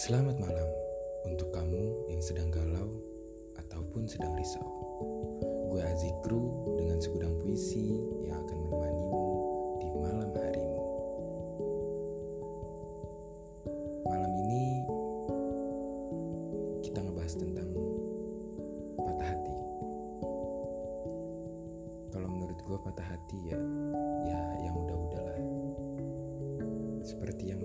Selamat malam untuk kamu yang sedang galau ataupun sedang risau. Gue Azikru dengan segudang puisi yang akan menemanimu di malam harimu. Malam ini kita ngebahas tentang patah hati. Kalau menurut gue patah hati ya, ya yang udah-udahlah. Seperti yang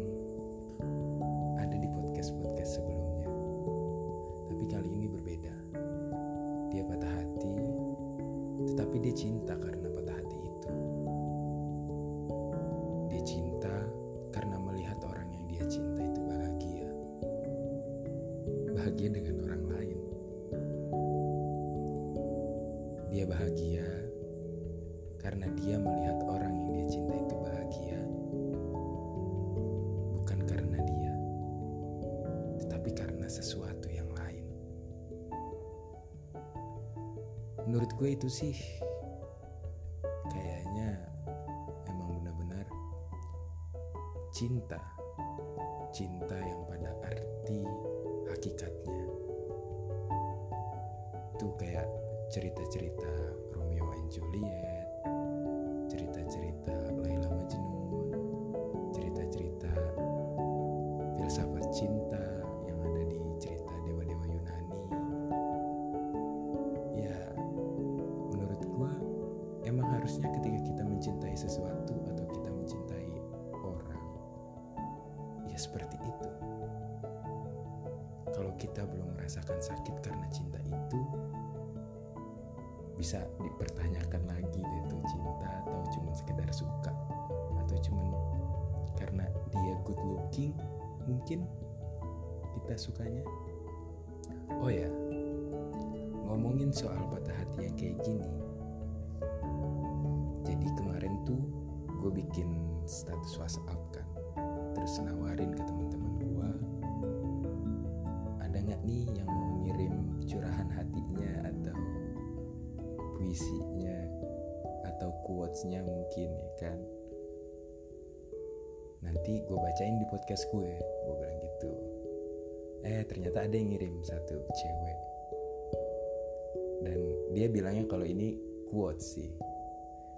tetapi dia cinta karena patah hati itu. Dia cinta karena melihat orang yang dia cinta itu bahagia. Bahagia dengan orang lain. Dia bahagia karena dia melihat orang Menurut gue itu sih kayaknya emang benar-benar cinta. Cinta yang pada arti hakikatnya. Itu kayak cerita-cerita Romeo and Juliet, ya seperti itu. Kalau kita belum merasakan sakit karena cinta itu, bisa dipertanyakan lagi itu cinta atau cuma sekedar suka atau cuma karena dia good looking mungkin kita sukanya? Oh ya ngomongin soal patah hati yang kayak gini. Jadi kemarin tuh gue bikin status WhatsApp kan atau quotesnya mungkin ya kan. Nanti gue bacain di podcast gue gue bilang gitu. Eh ternyata ada yang ngirim satu cewek. Dan dia bilangnya kalau ini quotes sih.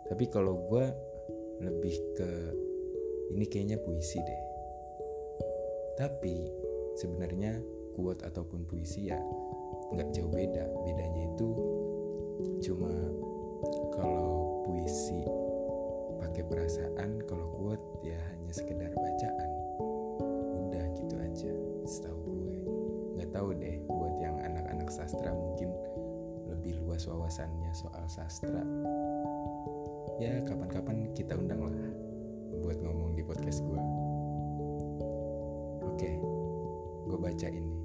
Tapi kalau gue lebih ke ini kayaknya puisi deh. Tapi sebenarnya quote ataupun puisi ya nggak jauh beda. Bedanya itu cuma puisi pakai perasaan kalau quote ya hanya sekedar bacaan. Udah gitu aja setahu gue. Nggak tahu deh buat yang anak-anak sastra mungkin lebih luas wawasannya soal sastra. Ya kapan-kapan kita undang lah buat ngomong di podcast gue. Oke gue baca ini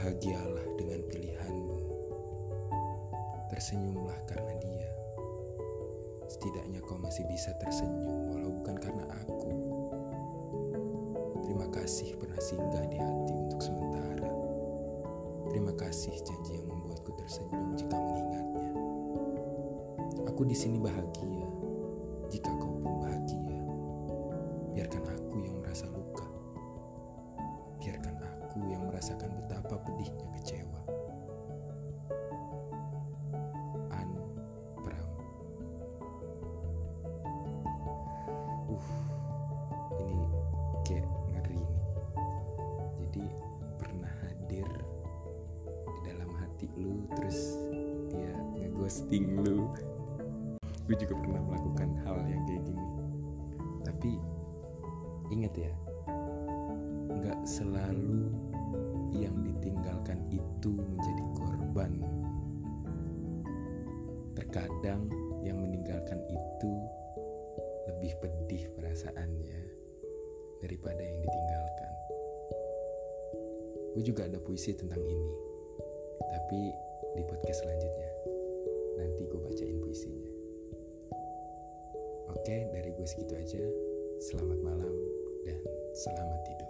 Bahagialah dengan pilihanmu. Tersenyumlah karena dia. Setidaknya kau masih bisa tersenyum walau bukan karena aku. Terima kasih pernah singgah di hati untuk sementara. Terima kasih janji yang membuatku tersenyum jika mengingatnya. Aku di sini bahagia. Pedihnya kecewa. An Pram. Uh, ini kayak ngeri nih. Jadi pernah hadir di dalam hati lu terus dia ngeghosting lu. Gue juga pernah melakukan hal yang kayak gini. Tapi ingat ya, nggak selalu yang ditinggalkan itu menjadi korban. Terkadang yang meninggalkan itu lebih pedih perasaannya daripada yang ditinggalkan. Gue juga ada puisi tentang ini, tapi di podcast selanjutnya nanti gue bacain puisinya. Oke, dari gue segitu aja. Selamat malam dan selamat tidur.